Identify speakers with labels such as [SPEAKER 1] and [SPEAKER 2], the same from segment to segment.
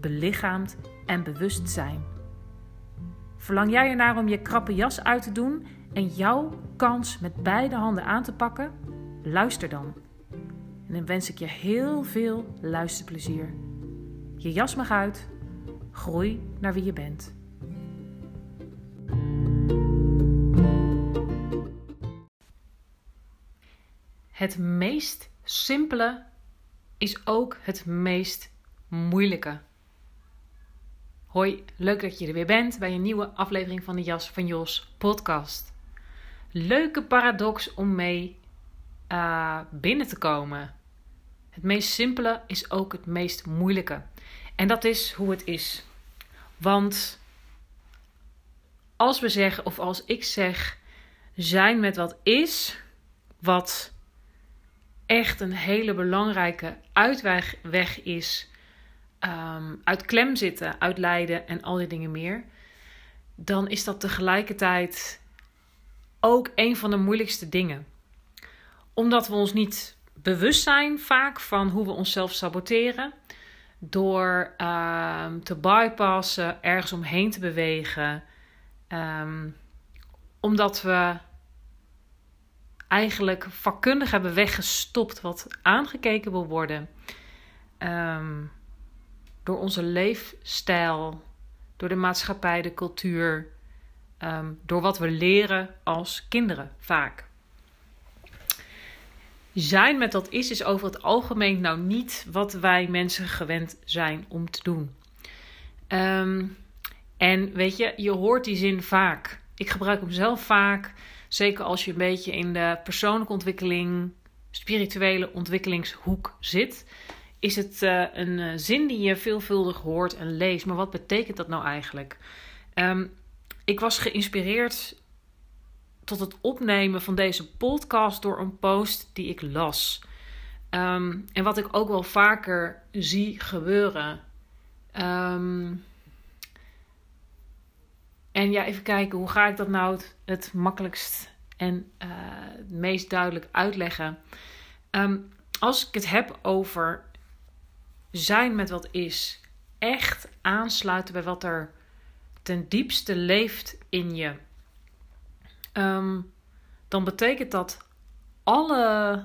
[SPEAKER 1] belichaamd en bewust zijn. Verlang jij ernaar om je krappe jas uit te doen en jouw kans met beide handen aan te pakken? Luister dan. En dan wens ik je heel veel luisterplezier. Je jas mag uit. Groei naar wie je bent. Het meest simpele is ook het meest moeilijke. Hoi, leuk dat je er weer bent bij een nieuwe aflevering van de Jas van Jos podcast. Leuke paradox om mee uh, binnen te komen. Het meest simpele is ook het meest moeilijke. En dat is hoe het is. Want als we zeggen, of als ik zeg, zijn met wat is, wat echt een hele belangrijke uitweg is um, uit klem zitten, uit lijden en al die dingen meer, dan is dat tegelijkertijd ook een van de moeilijkste dingen. Omdat we ons niet bewust zijn vaak van hoe we onszelf saboteren. Door um, te bypassen, ergens omheen te bewegen. Um, omdat we eigenlijk vakkundig hebben weggestopt wat aangekeken wil worden. Door onze leefstijl, door de maatschappij, de cultuur, ehm, door wat we leren als kinderen vaak. Zijn met dat is, is over het algemeen nou niet wat wij mensen gewend zijn om te doen. Ehm, en weet je, je hoort die zin vaak. Ik gebruik hem zelf vaak. Zeker als je een beetje in de persoonlijke ontwikkeling, spirituele ontwikkelingshoek zit is het uh, een uh, zin die je veelvuldig hoort en leest. Maar wat betekent dat nou eigenlijk? Um, ik was geïnspireerd tot het opnemen van deze podcast door een post die ik las. Um, en wat ik ook wel vaker zie gebeuren. Um, en ja, even kijken, hoe ga ik dat nou het, makkelijkst en uh, het meest duidelijk uitleggen? Als ik het heb over zijn met wat is, echt aansluiten bij wat er ten diepste leeft in je, um, dan betekent dat alle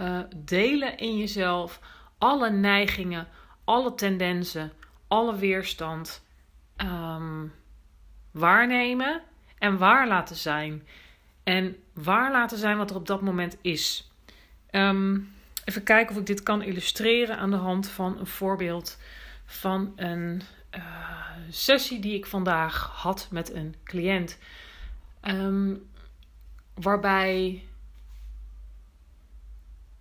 [SPEAKER 1] uh, delen in jezelf, alle neigingen, alle tendensen, alle weerstand um, waarnemen en waar laten zijn. En waar laten zijn wat er op dat moment is. Um, Even kijken of ik dit kan illustreren aan de hand van een voorbeeld van een uh, sessie die ik vandaag had met een cliënt. Um, waarbij.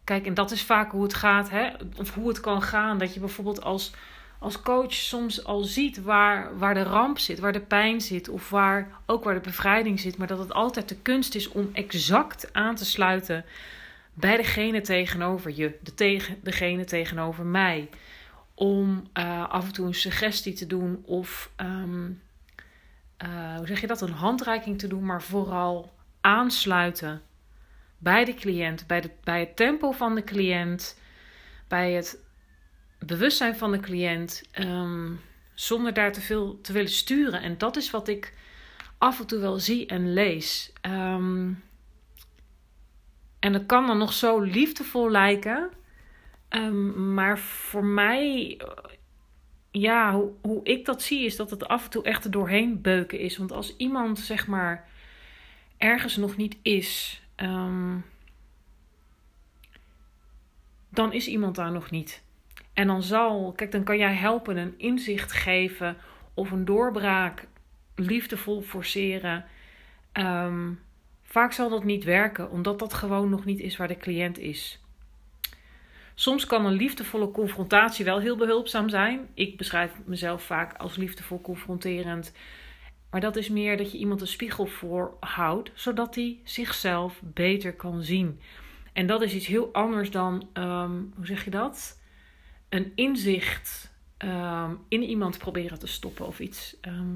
[SPEAKER 1] Kijk, en dat is vaak hoe het gaat, hè? of hoe het kan gaan. Dat je bijvoorbeeld als, als coach soms al ziet waar, waar de ramp zit, waar de pijn zit, of waar, ook waar de bevrijding zit. Maar dat het altijd de kunst is om exact aan te sluiten bij degene tegenover je, de tegen, degene tegenover mij. Om uh, af en toe een suggestie te doen of, um, uh, hoe zeg je dat, een handreiking te doen, maar vooral aansluiten bij de cliënt, bij, de, bij het tempo van de cliënt, bij het bewustzijn van de cliënt, um, zonder daar te veel te willen sturen. En dat is wat ik af en toe wel zie en lees. Um, en dat kan dan nog zo liefdevol lijken. Um, maar voor mij ja, hoe, hoe ik dat zie, is dat het af en toe echt er doorheen beuken is. Want als iemand, zeg maar, ergens nog niet is, ehm, dan is iemand daar nog niet. En dan zal, kijk, dan kan jij helpen, een inzicht geven of een doorbraak liefdevol forceren. Ehm, vaak zal dat niet werken, omdat dat gewoon nog niet is waar de cliënt is. Soms kan een liefdevolle confrontatie wel heel behulpzaam zijn. Ik beschrijf mezelf vaak als liefdevol confronterend. Maar dat is meer dat je iemand een spiegel voorhoudt, zodat hij zichzelf beter kan zien. En dat is iets heel anders dan, ehm, hoe zeg je dat? Een inzicht ehm, in iemand proberen te stoppen of iets. Ehm,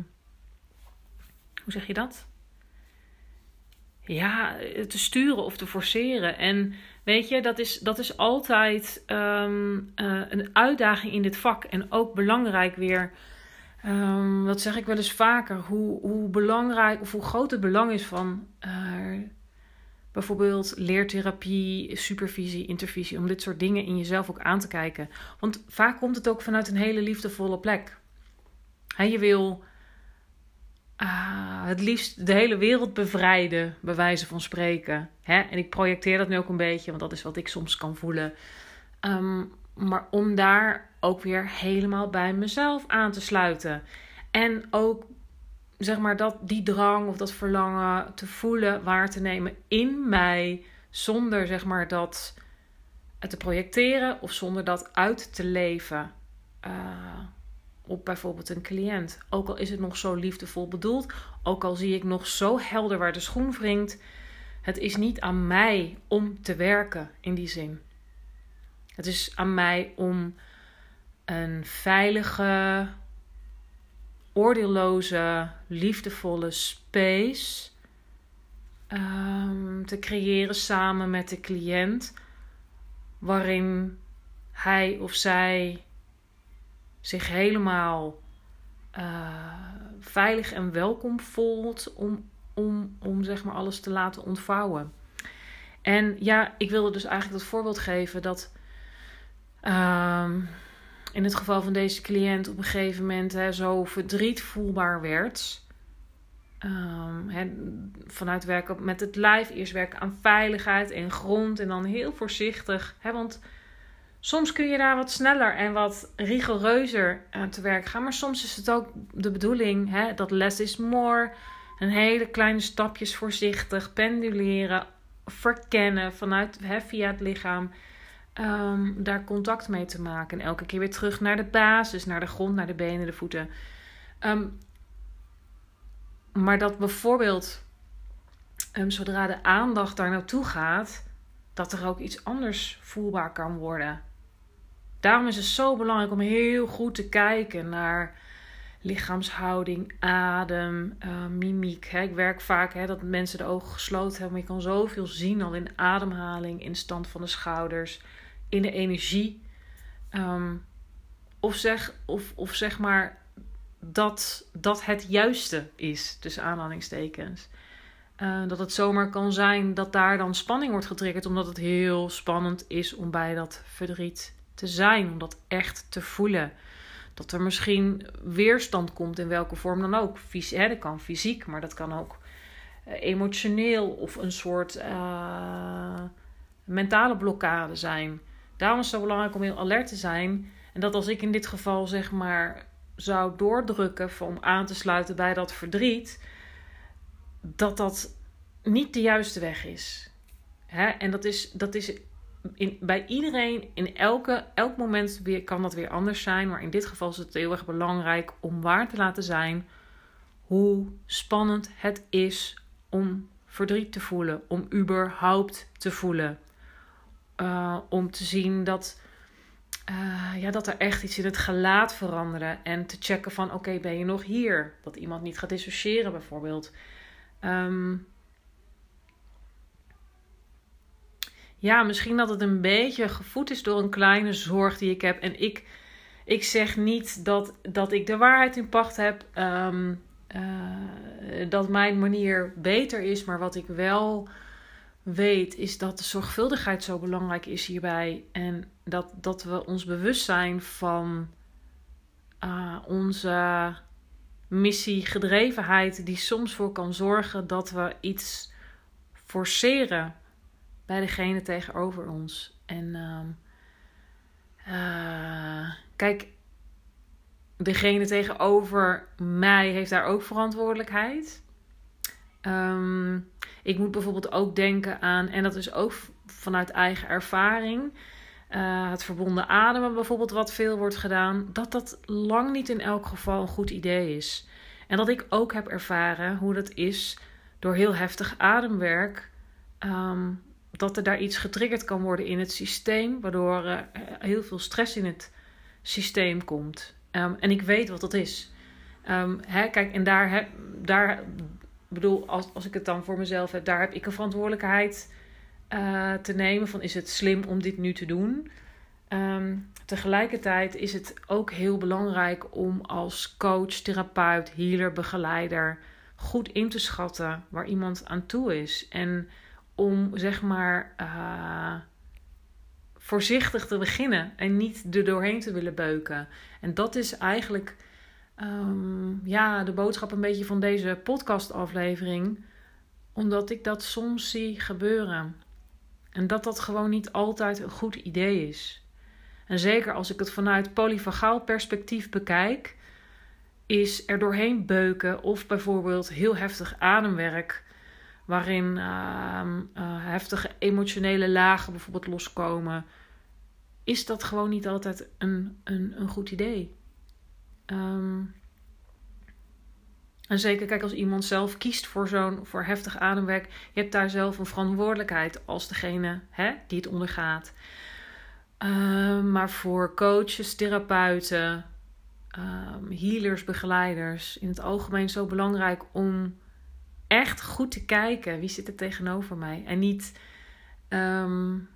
[SPEAKER 1] hoe zeg je dat? Ja, te sturen of te forceren. En weet je, dat is, dat is altijd um, uh, een uitdaging in dit vak. En ook belangrijk weer. Um, dat zeg ik wel eens vaker. Hoe, hoe belangrijk of hoe groot het belang is van uh, bijvoorbeeld leertherapie, supervisie, intervisie. Om dit soort dingen in jezelf ook aan te kijken. Want vaak komt het ook vanuit een hele liefdevolle plek. He, je wil uh, het liefst de hele wereld bevrijden, bij wijze van spreken. Hè? En ik projecteer dat nu ook een beetje, want dat is wat ik soms kan voelen. Um, maar om daar ook weer helemaal bij mezelf aan te sluiten. En ook zeg maar dat die drang of dat verlangen te voelen, waar te nemen in mij, zonder zeg maar dat te projecteren of zonder dat uit te leven. Uh, op bijvoorbeeld een cliënt. Ook al is het nog zo liefdevol bedoeld, ook al zie ik nog zo helder waar de schoen wringt, het is niet aan mij om te werken in die zin. Het is aan mij om een veilige, oordeelloze, liefdevolle space um, te creëren samen met de cliënt, waarin hij of zij zich helemaal uh, veilig en welkom voelt om, om, om zeg maar alles te laten ontvouwen. En ja, ik wilde dus eigenlijk dat voorbeeld geven dat uh, in het geval van deze cliënt op een gegeven moment hè, zo verdriet voelbaar werd. Hè, vanuit werken met het lijf, eerst werken aan veiligheid en grond en dan heel voorzichtig. Want Soms kun je daar wat sneller en wat rigoureuzer aan te werk gaan. Maar soms is het ook de bedoeling hè, dat less is more. Een hele kleine stapjes voorzichtig penduleren, verkennen vanuit hè, via het lichaam. Um, daar contact mee te maken. En elke keer weer terug naar de basis, naar de grond, naar de benen, de voeten. Um, maar dat bijvoorbeeld, um, zodra de aandacht daar naartoe gaat, dat er ook iets anders voelbaar kan worden. Daarom is het zo belangrijk om heel goed te kijken naar lichaamshouding, adem, uh, mimiek. Ik werk vaak hè, dat mensen de ogen gesloten hebben, maar je kan zoveel zien al in ademhaling, in stand van de schouders, in de energie. Um, of, zeg, of, of zeg maar dat dat het juiste is, tussen aanhalingstekens. Uh, dat het zomaar kan zijn dat daar dan spanning wordt getriggerd, omdat het heel spannend is om bij dat verdriet te zijn, om dat echt te voelen. Dat er misschien weerstand komt in welke vorm dan ook. Dat kan fysiek, maar dat kan ook uh, emotioneel of een soort uh, mentale blokkade zijn. Daarom is het zo belangrijk om heel alert te zijn. En dat als ik in dit geval zeg maar zou doordrukken om aan te sluiten bij dat verdriet, dat dat niet de juiste weg is. Hè? En dat is, dat is in, bij iedereen, in elke, elk moment kan dat weer anders zijn. Maar in dit geval is het heel erg belangrijk om waar te laten zijn hoe spannend het is om verdriet te voelen, om überhaupt te voelen. Uh, om te zien dat, uh, ja, dat er echt iets in het gelaat veranderen. En te checken van oké, ben je nog hier? Dat iemand niet gaat dissociëren bijvoorbeeld. Um, ja, misschien dat het een beetje gevoed is door een kleine zorg die ik heb. En ik, ik zeg niet dat, dat ik de waarheid in pacht heb. Um, uh, dat mijn manier beter is. Maar wat ik wel weet, is dat de zorgvuldigheid zo belangrijk is hierbij. En dat, dat we ons bewust zijn van uh, onze missiegedrevenheid die soms voor kan zorgen dat we iets forceren bij degene tegenover ons. En uh, kijk, degene tegenover mij heeft daar ook verantwoordelijkheid. Um, ik moet bijvoorbeeld ook denken aan, en dat is ook vanuit eigen ervaring, uh, het verbonden ademen bijvoorbeeld, wat veel wordt gedaan, dat dat lang niet in elk geval een goed idee is. En dat ik ook heb ervaren hoe dat is door heel heftig ademwerk, um, dat er daar iets getriggerd kan worden in het systeem, waardoor er heel veel stress in het systeem komt. Um, en ik weet wat dat is. Um, hè, kijk, en daar, heb, daar bedoel, als, als ik het dan voor mezelf heb, daar heb ik een verantwoordelijkheid uh, te nemen. Van is het slim om dit nu te doen? Um, tegelijkertijd is het ook heel belangrijk om als coach, therapeut, healer, begeleider goed in te schatten waar iemand aan toe is. En om zeg maar uh, voorzichtig te beginnen en niet er doorheen te willen beuken. En dat is eigenlijk um, ja, de boodschap een beetje van deze podcastaflevering. Omdat ik dat soms zie gebeuren. En dat dat gewoon niet altijd een goed idee is. En zeker als ik het vanuit polyvagaal perspectief bekijk, is er doorheen beuken of bijvoorbeeld heel heftig ademwerk, waarin uh, uh, heftige emotionele lagen bijvoorbeeld loskomen, is dat gewoon niet altijd een, een, een goed idee. Um, en zeker, kijk, als iemand zelf kiest voor zo'n voor heftig ademwerk, je hebt daar zelf een verantwoordelijkheid als degene hè, die het ondergaat. Um, maar voor coaches, therapeuten, healers, begeleiders, in het algemeen zo belangrijk om echt goed te kijken wie zit er tegenover mij. En niet, um,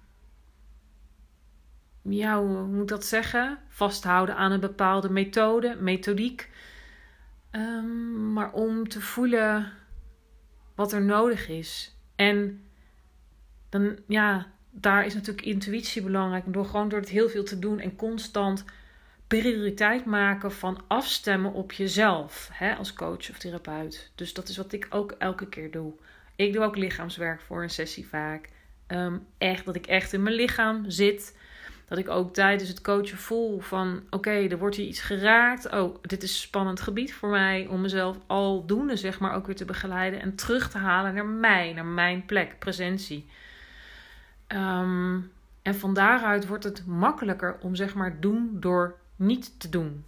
[SPEAKER 1] ja, hoe moet dat zeggen? Vasthouden aan een bepaalde methode, methodiek. Um, maar om te voelen wat er nodig is. En dan, ja, daar is natuurlijk intuïtie belangrijk. Door gewoon door het heel veel te doen en constant prioriteit maken van afstemmen op jezelf hè, als coach of therapeut. Dus dat is wat ik ook elke keer doe. Ik doe ook lichaamswerk voor een sessie vaak. Um, echt, dat ik echt in mijn lichaam zit dat ik ook tijdens het coachen voel van oké, er wordt hier iets geraakt. Oh, dit is een spannend gebied voor mij om mezelf aldoende zeg maar ook weer te begeleiden en terug te halen naar mij, naar mijn plek, presentie. Um, en van daaruit wordt het makkelijker om zeg maar doen door niet te doen.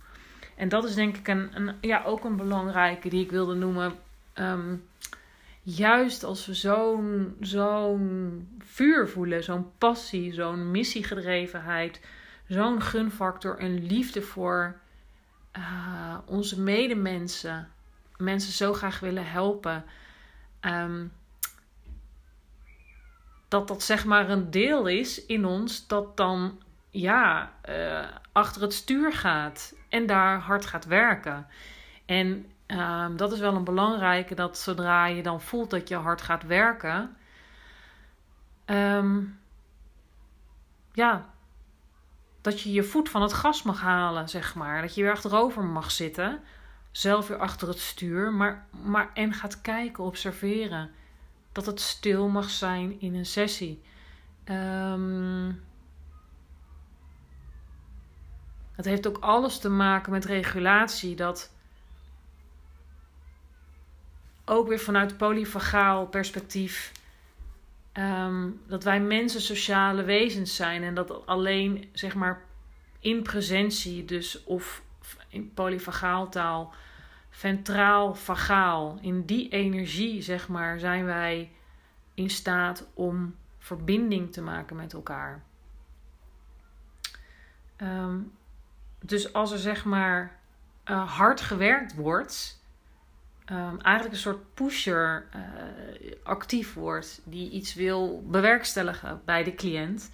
[SPEAKER 1] En dat is denk ik een, een ja, ook een belangrijke die ik wilde noemen. Um, juist als we zo'n zo'n vuur voelen, zo'n passie, zo'n missiegedrevenheid, zo'n gunfactor, een liefde voor uh, onze medemensen, mensen zo graag willen helpen, um, dat dat zeg maar een deel is in ons dat dan ja uh, achter het stuur gaat en daar hard gaat werken. En Um, dat is wel een belangrijke, dat zodra je dan voelt dat je hard gaat werken, um, ja, dat je je voet van het gas mag halen, zeg maar. Dat je weer achterover mag zitten, zelf weer achter het stuur, maar, maar en gaat kijken, observeren. Dat het stil mag zijn in een sessie. Um, het heeft ook alles te maken met regulatie. Dat ook weer vanuit polyvagaal perspectief. Um, dat wij mensen sociale wezens zijn en dat alleen zeg maar in presentie, dus of in polyvagaaltaal, ventraal vagaal, in die energie zeg maar, zijn wij in staat om verbinding te maken met elkaar. Um, dus als er zeg maar uh, hard gewerkt wordt, um, eigenlijk een soort pusher uh, actief wordt, die iets wil bewerkstelligen bij de cliënt,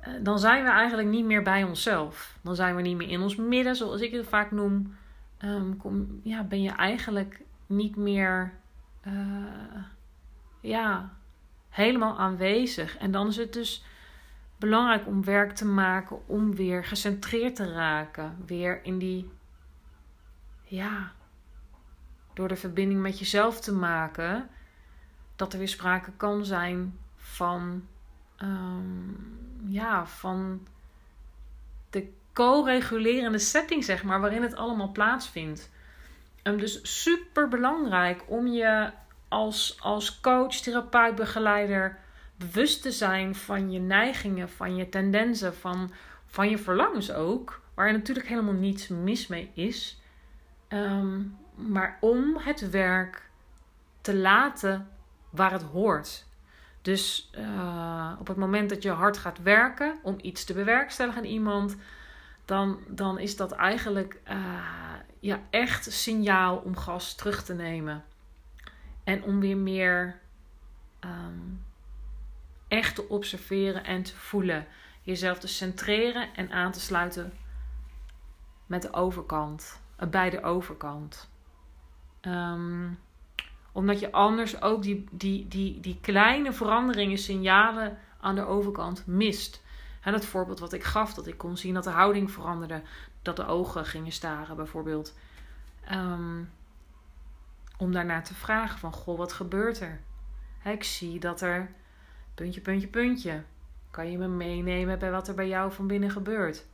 [SPEAKER 1] uh, dan zijn we eigenlijk niet meer bij onszelf. Dan zijn we niet meer in ons midden, zoals ik het vaak noem. Um, kom, ja, ben je eigenlijk niet meer ja, helemaal aanwezig. En dan is het dus belangrijk om werk te maken om weer gecentreerd te raken. Weer in die ja, door de verbinding met jezelf te maken, dat er weer sprake kan zijn van, ehm, ja, van de co-regulerende setting, zeg maar, waarin het allemaal plaatsvindt. Um, dus super belangrijk om je als, als coach, therapeut, begeleider bewust te zijn van je neigingen, van je tendensen, van, van je verlangens ook. Waar natuurlijk helemaal niets mis mee is. Ehm, maar om het werk te laten waar het hoort. Dus uh, op het moment dat je hard gaat werken om iets te bewerkstelligen aan iemand, dan, dan is dat eigenlijk uh, ja, echt signaal om gas terug te nemen. En om weer meer um, echt te observeren en te voelen. Jezelf te centreren en aan te sluiten met de overkant. Uh, bij de overkant. Um, omdat je anders ook die, die, die, die kleine veranderingen, signalen aan de overkant mist. En het voorbeeld wat ik gaf, dat ik kon zien dat de houding veranderde, dat de ogen gingen staren bijvoorbeeld. Um, om daarna te vragen van, goh, wat gebeurt er? ik zie dat er puntje, puntje, puntje. Kan je me meenemen bij wat er bij jou van binnen gebeurt?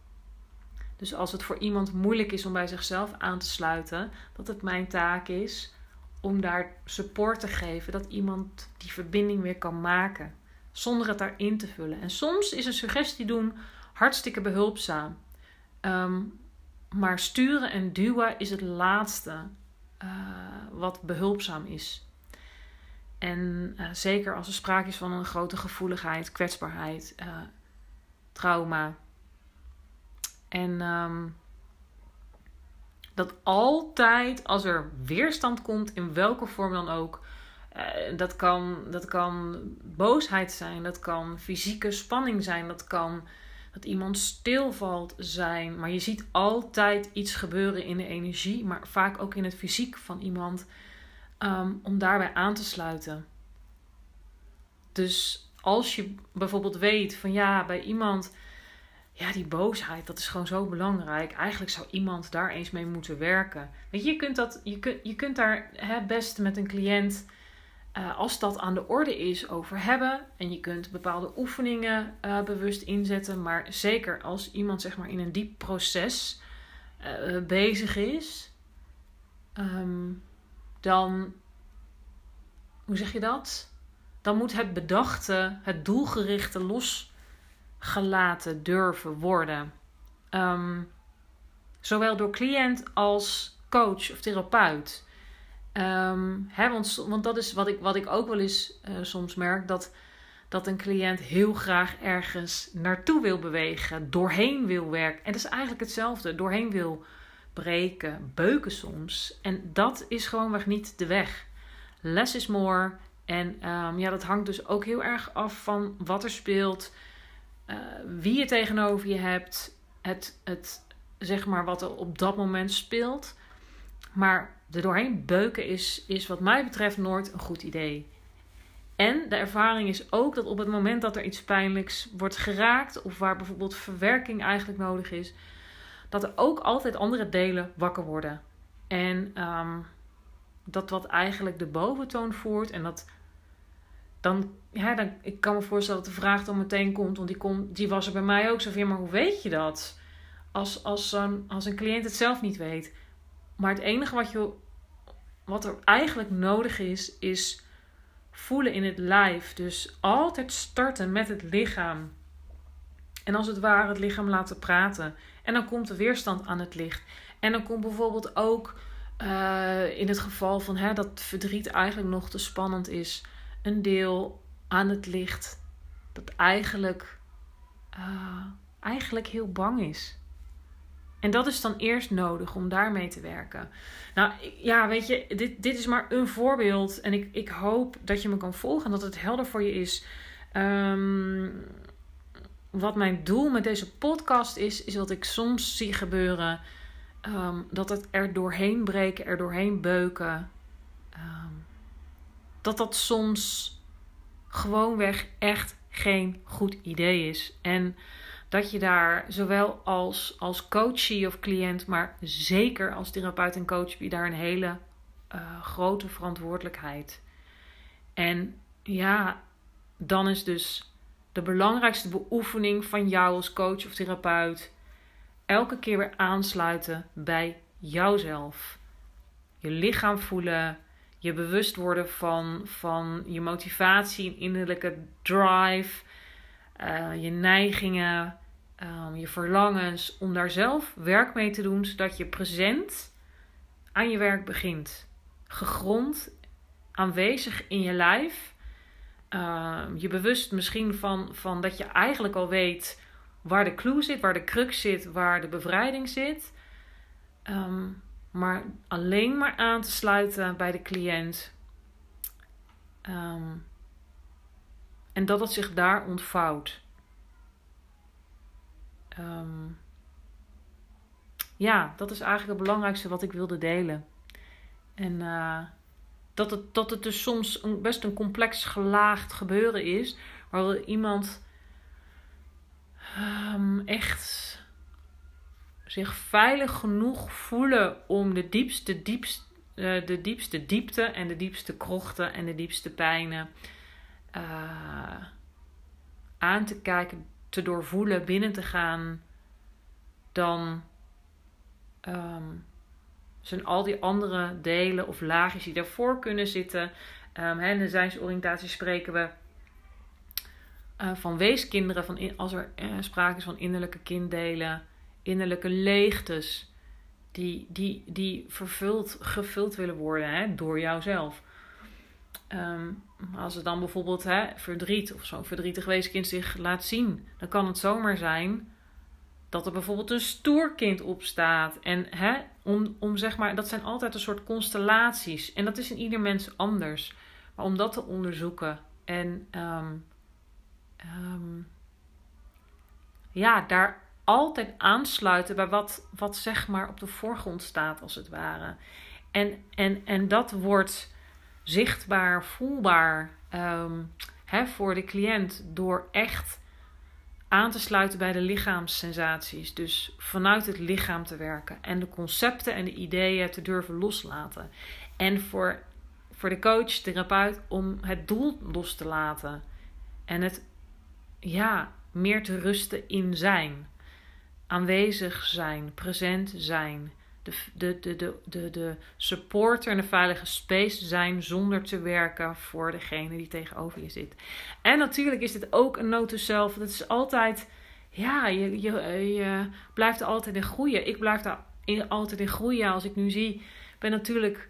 [SPEAKER 1] Dus als het voor iemand moeilijk is om bij zichzelf aan te sluiten, dat het mijn taak is om daar support te geven, dat iemand die verbinding weer kan maken, zonder het daarin te vullen. En soms is een suggestie doen hartstikke behulpzaam. Um, maar sturen en duwen is het laatste uh, wat behulpzaam is. En uh, zeker als er sprake is van een grote gevoeligheid, kwetsbaarheid, uh, trauma. En um, dat altijd als er weerstand komt, in welke vorm dan ook. Uh, dat, kan, dat kan boosheid zijn, dat kan fysieke spanning zijn, dat kan dat iemand stilvalt zijn. Maar je ziet altijd iets gebeuren in de energie, maar vaak ook in het fysiek van iemand, um, om daarbij aan te sluiten. Dus als je bijvoorbeeld weet van ja, bij iemand ja, die boosheid, dat is gewoon zo belangrijk. Eigenlijk zou iemand daar eens mee moeten werken. Weet je, je kunt, dat, je kunt, je kunt daar het beste met een cliënt, uh, als dat aan de orde is, over hebben. En je kunt bepaalde oefeningen uh, bewust inzetten. Maar zeker als iemand zeg maar in een diep proces uh, bezig is, um, dan, hoe zeg je dat? Dan moet het bedachte, het doelgerichte los gelaten durven worden. Um, zowel door cliënt als coach of therapeut. Um, hè, want, want dat is wat ik, wat ik ook wel eens uh, soms merk: dat, dat een cliënt heel graag ergens naartoe wil bewegen, doorheen wil werken. En dat is eigenlijk hetzelfde: doorheen wil breken, beuken soms. En dat is gewoonweg niet de weg. Less is more. En um, ja, dat hangt dus ook heel erg af van wat er speelt uh, wie je tegenover je hebt, het, het, zeg maar wat er op dat moment speelt. Maar er doorheen beuken is, is wat mij betreft nooit een goed idee. En de ervaring is ook dat op het moment dat er iets pijnlijks wordt geraakt, of waar bijvoorbeeld verwerking eigenlijk nodig is, dat er ook altijd andere delen wakker worden. En um, dat wat eigenlijk de boventoon voert en dat dan, ja, dan, ik kan me voorstellen dat de vraag dan meteen komt, want die, komt, die was er bij mij ook zo van, maar hoe weet je dat? Als, als, als een cliënt het zelf niet weet. Maar het enige wat, je, wat er eigenlijk nodig is, is voelen in het lijf. Dus altijd starten met het lichaam. En als het ware het lichaam laten praten. En dan komt de weerstand aan het licht. En dan komt bijvoorbeeld ook uh, in het geval van hè, dat verdriet eigenlijk nog te spannend is een deel aan het licht dat eigenlijk, uh, eigenlijk heel bang is. En dat is dan eerst nodig om daarmee te werken. Nou ja, weet je, dit, dit is maar een voorbeeld. En ik, ik hoop dat je me kan volgen en dat het helder voor je is. Um, wat mijn doel met deze podcast is, is wat ik soms zie gebeuren. Um, dat het er doorheen breken, er doorheen beuken. Um, dat dat soms gewoonweg echt geen goed idee is. En dat je daar zowel als, als coachie of cliënt, maar zeker als therapeut en coach, je daar een hele uh, grote verantwoordelijkheid. En ja, dan is dus de belangrijkste beoefening van jou als coach of therapeut elke keer weer aansluiten bij jouzelf. Je lichaam voelen, je bewust worden van, van je motivatie, innerlijke drive, uh, je neigingen, um, je verlangens, om daar zelf werk mee te doen, zodat je present aan je werk begint. Gegrond, aanwezig in je lijf. Uh, je bewust misschien van, van dat je eigenlijk al weet waar de clue zit, waar de crux zit, waar de bevrijding zit. Um, maar alleen maar aan te sluiten bij de cliënt. Um, en dat het zich daar ontvouwt. Ja, dat is eigenlijk het belangrijkste wat ik wilde delen. En uh, dat, het, dat het dus soms best een complex gelaagd gebeuren is. Waar iemand um, echt zich veilig genoeg voelen om de diepste, diepste, uh, de diepste diepte en de diepste krochten en de diepste pijnen uh, aan te kijken, te doorvoelen, binnen te gaan, dan um, zijn al die andere delen of laagjes die daarvoor kunnen zitten. Um, in de zijnsoriëntatie spreken we uh, van weeskinderen, van in, als er uh, sprake is van innerlijke kinddelen, innerlijke leegtes, die, die, die vervuld, gevuld willen worden hè, door jouzelf. Um, als het dan bijvoorbeeld hè, verdriet of zo'n verdrietig weeskind zich laat zien, dan kan het zomaar zijn dat er bijvoorbeeld een stoer kind opstaat. En hè, om, om zeg maar, dat zijn altijd een soort constellaties. En dat is in ieder mens anders. Maar om dat te onderzoeken en um, um, ja, daar altijd aansluiten bij wat, wat zeg maar op de voorgrond staat, als het ware. En, en, en dat wordt zichtbaar, voelbaar um, hè, voor de cliënt door echt aan te sluiten bij de lichaamssensaties. Dus vanuit het lichaam te werken en de concepten en de ideeën te durven loslaten. En voor, voor de coach, therapeut, om het doel los te laten. En het ja, meer te rusten in zijn. Aanwezig zijn, present zijn. De, de, de, de, de, de supporter en de veilige space zijn zonder te werken voor degene die tegenover je zit. En natuurlijk is dit ook een note zelf. Het is altijd, ja, je, je, je blijft altijd in groeien. Ik blijf daar altijd in groeien. Als ik nu zie, ben natuurlijk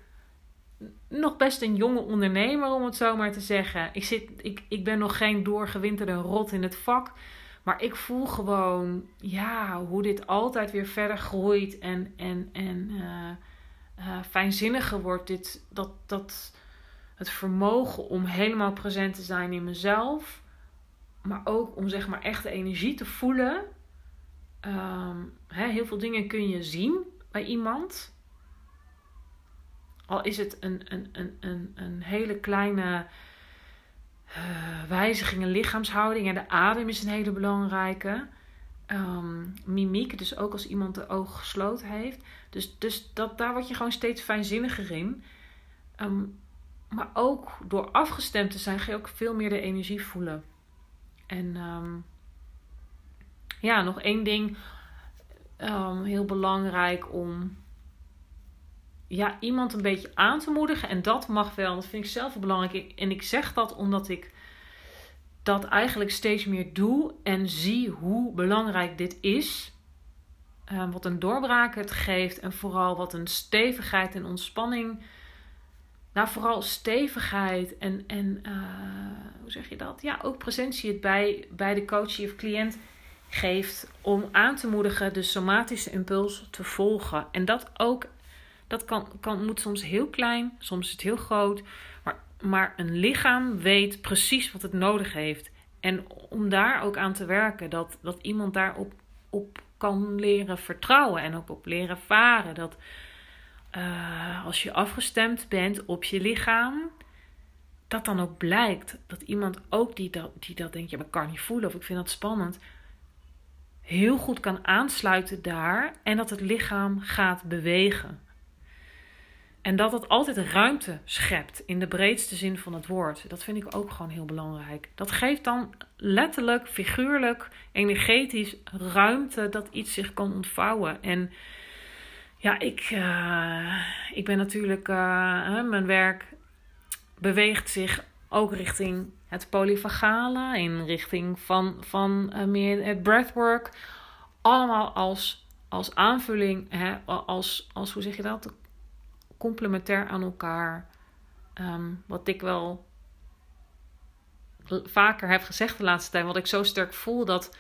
[SPEAKER 1] nog best een jonge ondernemer, om het zo maar te zeggen. Ik, zit, ik, ik ben nog geen doorgewinterde rot in het vak. Maar ik voel gewoon, ja, hoe dit altijd weer verder groeit en, en, en uh, uh, fijnzinniger wordt. Dit, dat, dat, het vermogen om helemaal present te zijn in mezelf. Maar ook om zeg maar echt de energie te voelen. Hè, heel veel dingen kun je zien bij iemand. Al is het een, een, een, een, een hele kleine uh, wijziging in lichaamshouding. En de adem is een hele belangrijke. Um, mimiek, dus ook als iemand de ogen gesloten heeft. Dus, dus dat, daar word je gewoon steeds fijnzinniger in. Um, maar ook door afgestemd te zijn, ga je ook veel meer de energie voelen. En um, ja, nog één ding. heel belangrijk om ja, iemand een beetje aan te moedigen. En dat mag wel. Dat vind ik zelf belangrijk. En ik zeg dat omdat ik dat eigenlijk steeds meer doe en zie hoe belangrijk dit is. Uh, wat een doorbraak het geeft en vooral wat een stevigheid en ontspanning. Nou, vooral stevigheid en, en uh, hoe zeg je dat? Ja, ook presentie het bij, bij de coach of cliënt geeft om aan te moedigen de somatische impuls te volgen. En dat ook dat kan, kan, moet soms heel klein, soms is het heel groot. Maar, maar een lichaam weet precies wat het nodig heeft. En om daar ook aan te werken, dat, dat iemand daarop op kan leren vertrouwen en ook op leren varen. Dat uh, als je afgestemd bent op je lichaam, dat dan ook blijkt. Dat iemand ook die dat, die dat denkt, ja, maar ik kan niet voelen of ik vind dat spannend. heel goed kan aansluiten daar en dat het lichaam gaat bewegen. En dat het altijd ruimte schept in de breedste zin van het woord. Dat vind ik ook gewoon heel belangrijk. Dat geeft dan letterlijk, figuurlijk, energetisch ruimte dat iets zich kan ontvouwen. En ja, ik, uh, ik ben natuurlijk, uh, mijn werk beweegt zich ook richting het polyvagale, in richting van, van uh, meer het breathwork. Allemaal als, als aanvulling, hè, als, als, hoe zeg je dat? Complementair aan elkaar. Um, wat ik wel vaker heb gezegd de laatste tijd, wat ik zo sterk voel dat,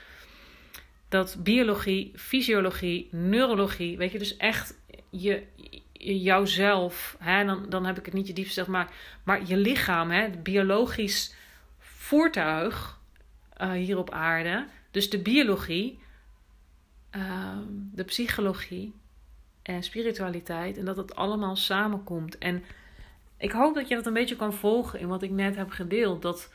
[SPEAKER 1] dat biologie, fysiologie, neurologie, weet je, dus echt je, jouzelf, hè, dan, dan heb ik het niet je diepste maar, maar je lichaam, hè, het biologisch voertuig uh, hier op aarde, dus de biologie, uh, de psychologie en spiritualiteit, en dat het allemaal samenkomt. En ik hoop dat je dat een beetje kan volgen in wat ik net heb gedeeld. Dat,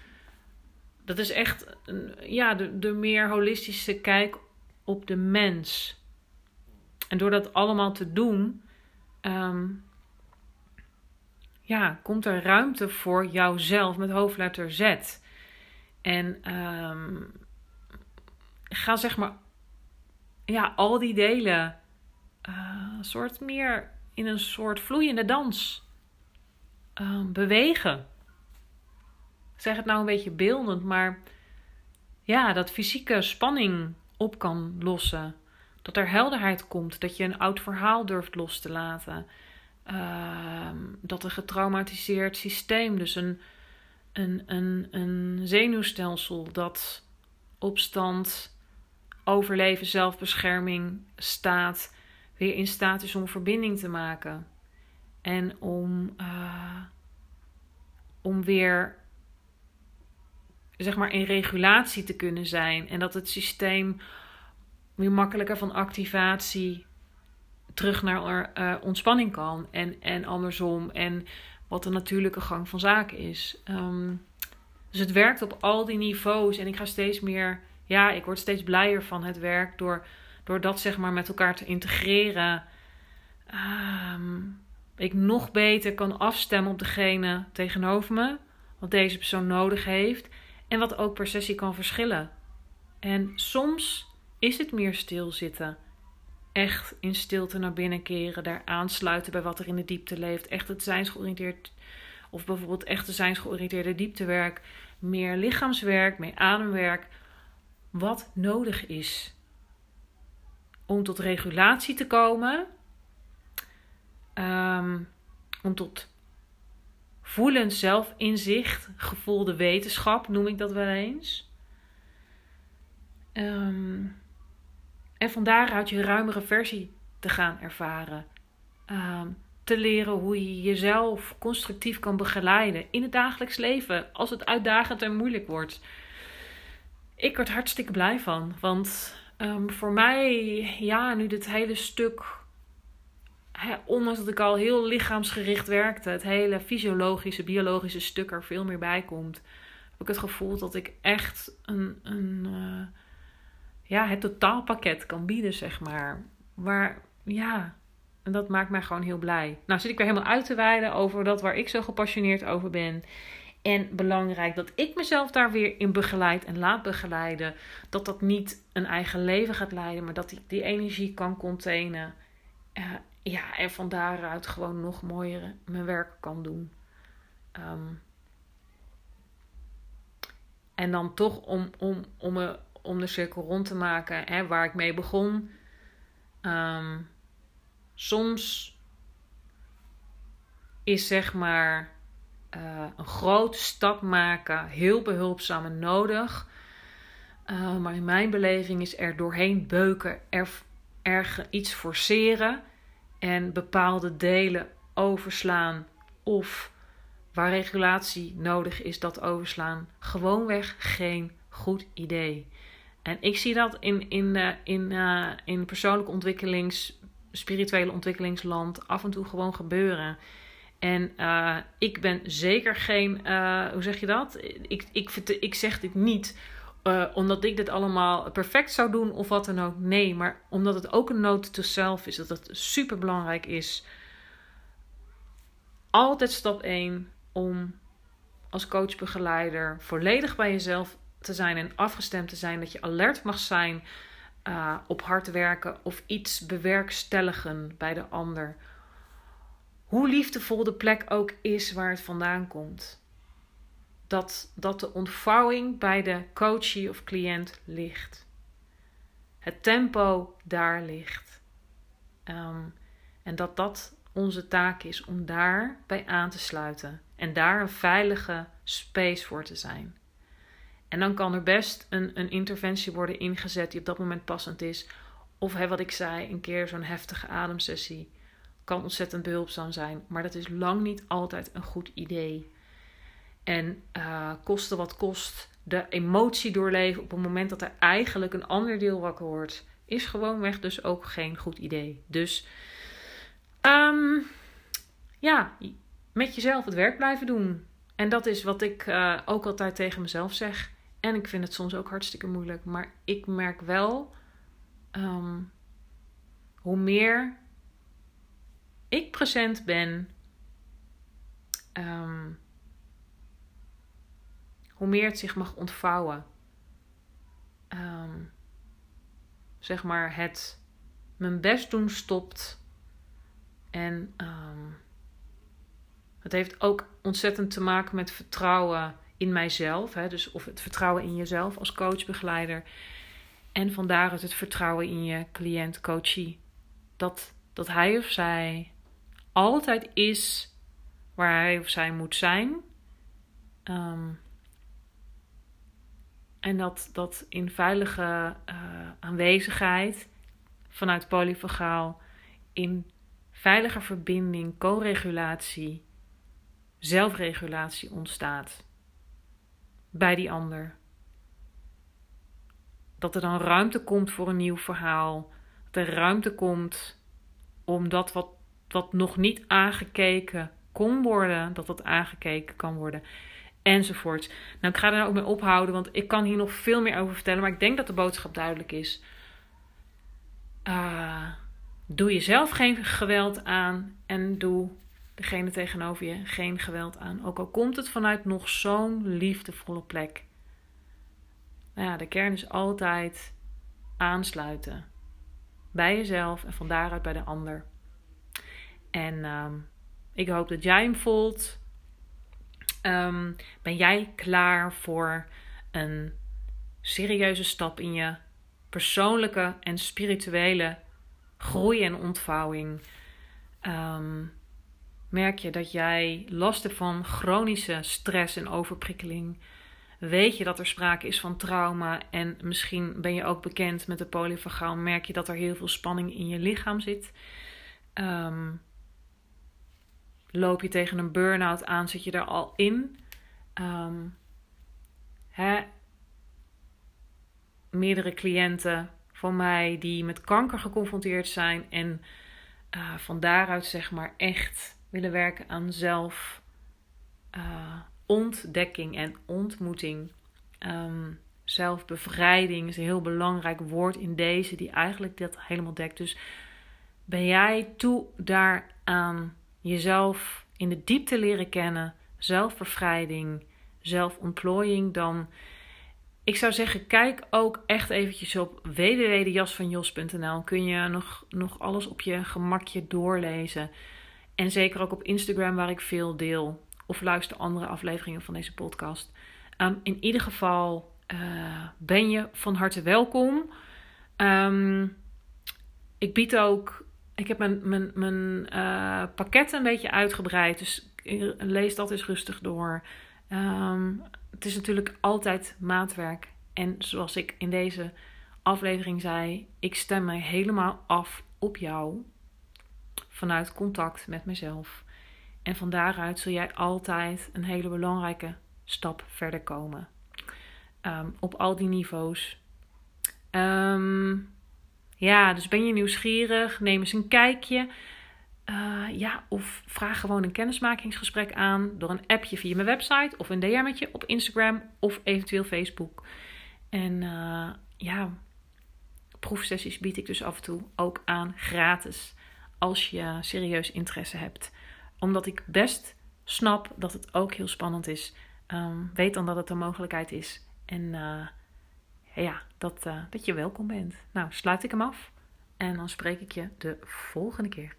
[SPEAKER 1] dat is echt ja, de, de meer holistische kijk op de mens. En door dat allemaal te doen, um, ja, komt er ruimte voor jouzelf met hoofdletter Z. En um, ga zeg maar, ja, al die delen, uh, soort meer in een soort vloeiende dans uh, bewegen. Zeg het nou een beetje beeldend, maar ja, dat fysieke spanning op kan lossen. Dat er helderheid komt, dat je een oud verhaal durft los te laten. Uh, dat een getraumatiseerd systeem, dus een, een, een, een zenuwstelsel dat opstand, overleven, zelfbescherming staat, weer in staat is om verbinding te maken. En om, uh, om weer zeg maar in regulatie te kunnen zijn. En dat het systeem weer makkelijker van activatie terug naar uh, ontspanning kan. En, en andersom. En wat de natuurlijke gang van zaken is. Um, dus het werkt op al die niveaus. En ik ga steeds meer. Ja, ik word steeds blijer van het werk. Door, door dat zeg maar met elkaar te integreren. Um, ik nog beter kan afstemmen op degene tegenover me. Wat deze persoon nodig heeft. En wat ook per sessie kan verschillen. En soms is het meer stilzitten. Echt in stilte naar binnen keren, daar aansluiten bij wat er in de diepte leeft. Echt het zijnsgeoriënteerd, of bijvoorbeeld echt het zijnsgeoriënteerde dieptewerk. Meer lichaamswerk, meer ademwerk. Wat nodig is om tot regulatie te komen. Um, om tot voelend zelfinzicht, gevoelde wetenschap noem ik dat wel eens. Um, en van daaruit je ruimere versie te gaan ervaren. Um, te leren hoe je jezelf constructief kan begeleiden in het dagelijks leven als het uitdagend en moeilijk wordt. Ik word hartstikke blij van, want um, voor mij, ja, nu dit hele stuk ondanks dat ik al heel lichaamsgericht werkte, het hele fysiologische, biologische stuk er veel meer bij komt, heb ik het gevoel dat ik echt een, een uh, ja, het totaalpakket kan bieden, zeg maar. Maar ja, en dat maakt mij gewoon heel blij. Nou zit ik weer helemaal uit te wijden over dat waar ik zo gepassioneerd over ben. En belangrijk dat ik mezelf daar weer in begeleid en laat begeleiden. Dat dat niet een eigen leven gaat leiden, maar dat ik die energie kan containen. Uh, ja, en van daaruit gewoon nog mooier mijn werk kan doen. Um, en dan toch om, om, om, me, om de cirkel rond te maken hè, waar ik mee begon. Um, soms is zeg maar uh, een grote stap maken heel behulpzaam en nodig. Uh, maar in mijn beleving is er doorheen beuken, er, iets forceren en bepaalde delen overslaan of waar regulatie nodig is dat overslaan, gewoonweg geen goed idee. En ik zie dat in, in, uh, in, in persoonlijke ontwikkelings, spirituele ontwikkelingsland af en toe gewoon gebeuren. En uh, ik ben zeker geen, hoe zeg je dat? Ik, ik, ik zeg dit niet uh, omdat ik dit allemaal perfect zou doen of wat dan ook. Nee, maar omdat het ook een note to self is. Dat het super belangrijk is. Altijd stap 1 om als coach-begeleider volledig bij jezelf te zijn en afgestemd te zijn. Dat je alert mag zijn op hard werken of iets bewerkstelligen bij de ander. Hoe liefdevol de plek ook is waar het vandaan komt. Dat, dat de ontvouwing bij de coachie of cliënt ligt. Het tempo daar ligt. Um, en dat dat onze taak is om daar bij aan te sluiten. En daar een veilige space voor te zijn. En dan kan er best een, een interventie worden ingezet die op dat moment passend is. Of hè, wat ik zei, een keer zo'n heftige ademsessie kan ontzettend behulpzaam zijn. Maar dat is lang niet altijd een goed idee. En uh, koste wat kost, de emotie doorleven op het moment dat er eigenlijk een ander deel wakker wordt, is gewoonweg dus ook geen goed idee. Dus um, ja, met jezelf het werk blijven doen. En dat is wat ik uh, ook altijd tegen mezelf zeg. En ik vind het soms ook hartstikke moeilijk. Maar ik merk wel um, hoe meer ik present ben, um, hoe meer het zich mag ontvouwen. Um, zeg maar het mijn best doen stopt. En het heeft ook ontzettend te maken met vertrouwen in mijzelf. Hè? Dus of het vertrouwen in jezelf als coach, begeleider. En vandaar het vertrouwen in je cliënt, coachie. Dat, dat hij of zij altijd is waar hij of zij moet zijn. Um, en dat, dat in veilige uh, aanwezigheid vanuit polyfagaal, in veilige verbinding, co-regulatie, zelfregulatie ontstaat bij die ander. Dat er dan ruimte komt voor een nieuw verhaal. Dat er ruimte komt om dat wat, wat nog niet aangekeken kon worden, dat dat aangekeken kan worden. Enzovoort. Nou, ik ga er nou ook mee ophouden, want ik kan hier nog veel meer over vertellen. Maar ik denk dat de boodschap duidelijk is. Uh, doe jezelf geen geweld aan en doe degene tegenover je geen geweld aan. Ook al komt het vanuit nog zo'n liefdevolle plek. Nou ja, de kern is altijd aansluiten. Bij jezelf en van daaruit bij de ander. En uh, ik hoop dat jij hem voelt. Um, ben jij klaar voor een serieuze stap in je persoonlijke en spirituele groei en ontvouwing? Um, Merk je dat jij last hebt van chronische stress en overprikkeling? Weet je dat er sprake is van trauma en misschien ben je ook bekend met de polyvagaal, merk je dat er heel veel spanning in je lichaam zit? Um, loop je tegen een burn-out aan, zit je er al in? Um, hè? Meerdere cliënten van mij die met kanker geconfronteerd zijn en uh, van daaruit zeg maar echt willen werken aan zelf uh, ontdekking en ontmoeting. Um, zelfbevrijding is een heel belangrijk woord in deze, die eigenlijk dat helemaal dekt. Dus ben jij toe daaraan jezelf in de diepte leren kennen, zelfbevrijding, zelfontplooiing, dan ik zou zeggen, kijk ook echt eventjes op www.jasvanjos.nl. Kun je nog, nog alles op je gemakje doorlezen. En zeker ook op Instagram, waar ik veel deel. Of luister andere afleveringen van deze podcast. Ehm, in ieder geval uh, ben je van harte welkom. Um, ik bied ook. Ik heb mijn, mijn, mijn uh, een beetje uitgebreid. Dus lees dat eens rustig door. Um, het is natuurlijk altijd maatwerk. En zoals ik in deze aflevering zei, ik stem mij helemaal af op jou vanuit contact met mezelf. En van daaruit zul jij altijd een hele belangrijke stap verder komen. Um, op al die niveaus. Um, ja, dus ben je nieuwsgierig? Neem eens een kijkje. Uh, ja, of vraag gewoon een kennismakingsgesprek aan door een appje via mijn website of een DM'tje op Instagram of eventueel Facebook. En uh, ja, proefsessies bied ik dus af en toe ook aan gratis. Als je serieus interesse hebt. Omdat ik best snap dat het ook heel spannend is. Um, weet dan dat het een mogelijkheid is. En uh, ja, dat, uh, dat je welkom bent. Nou, sluit ik hem af. En dan spreek ik je de volgende keer.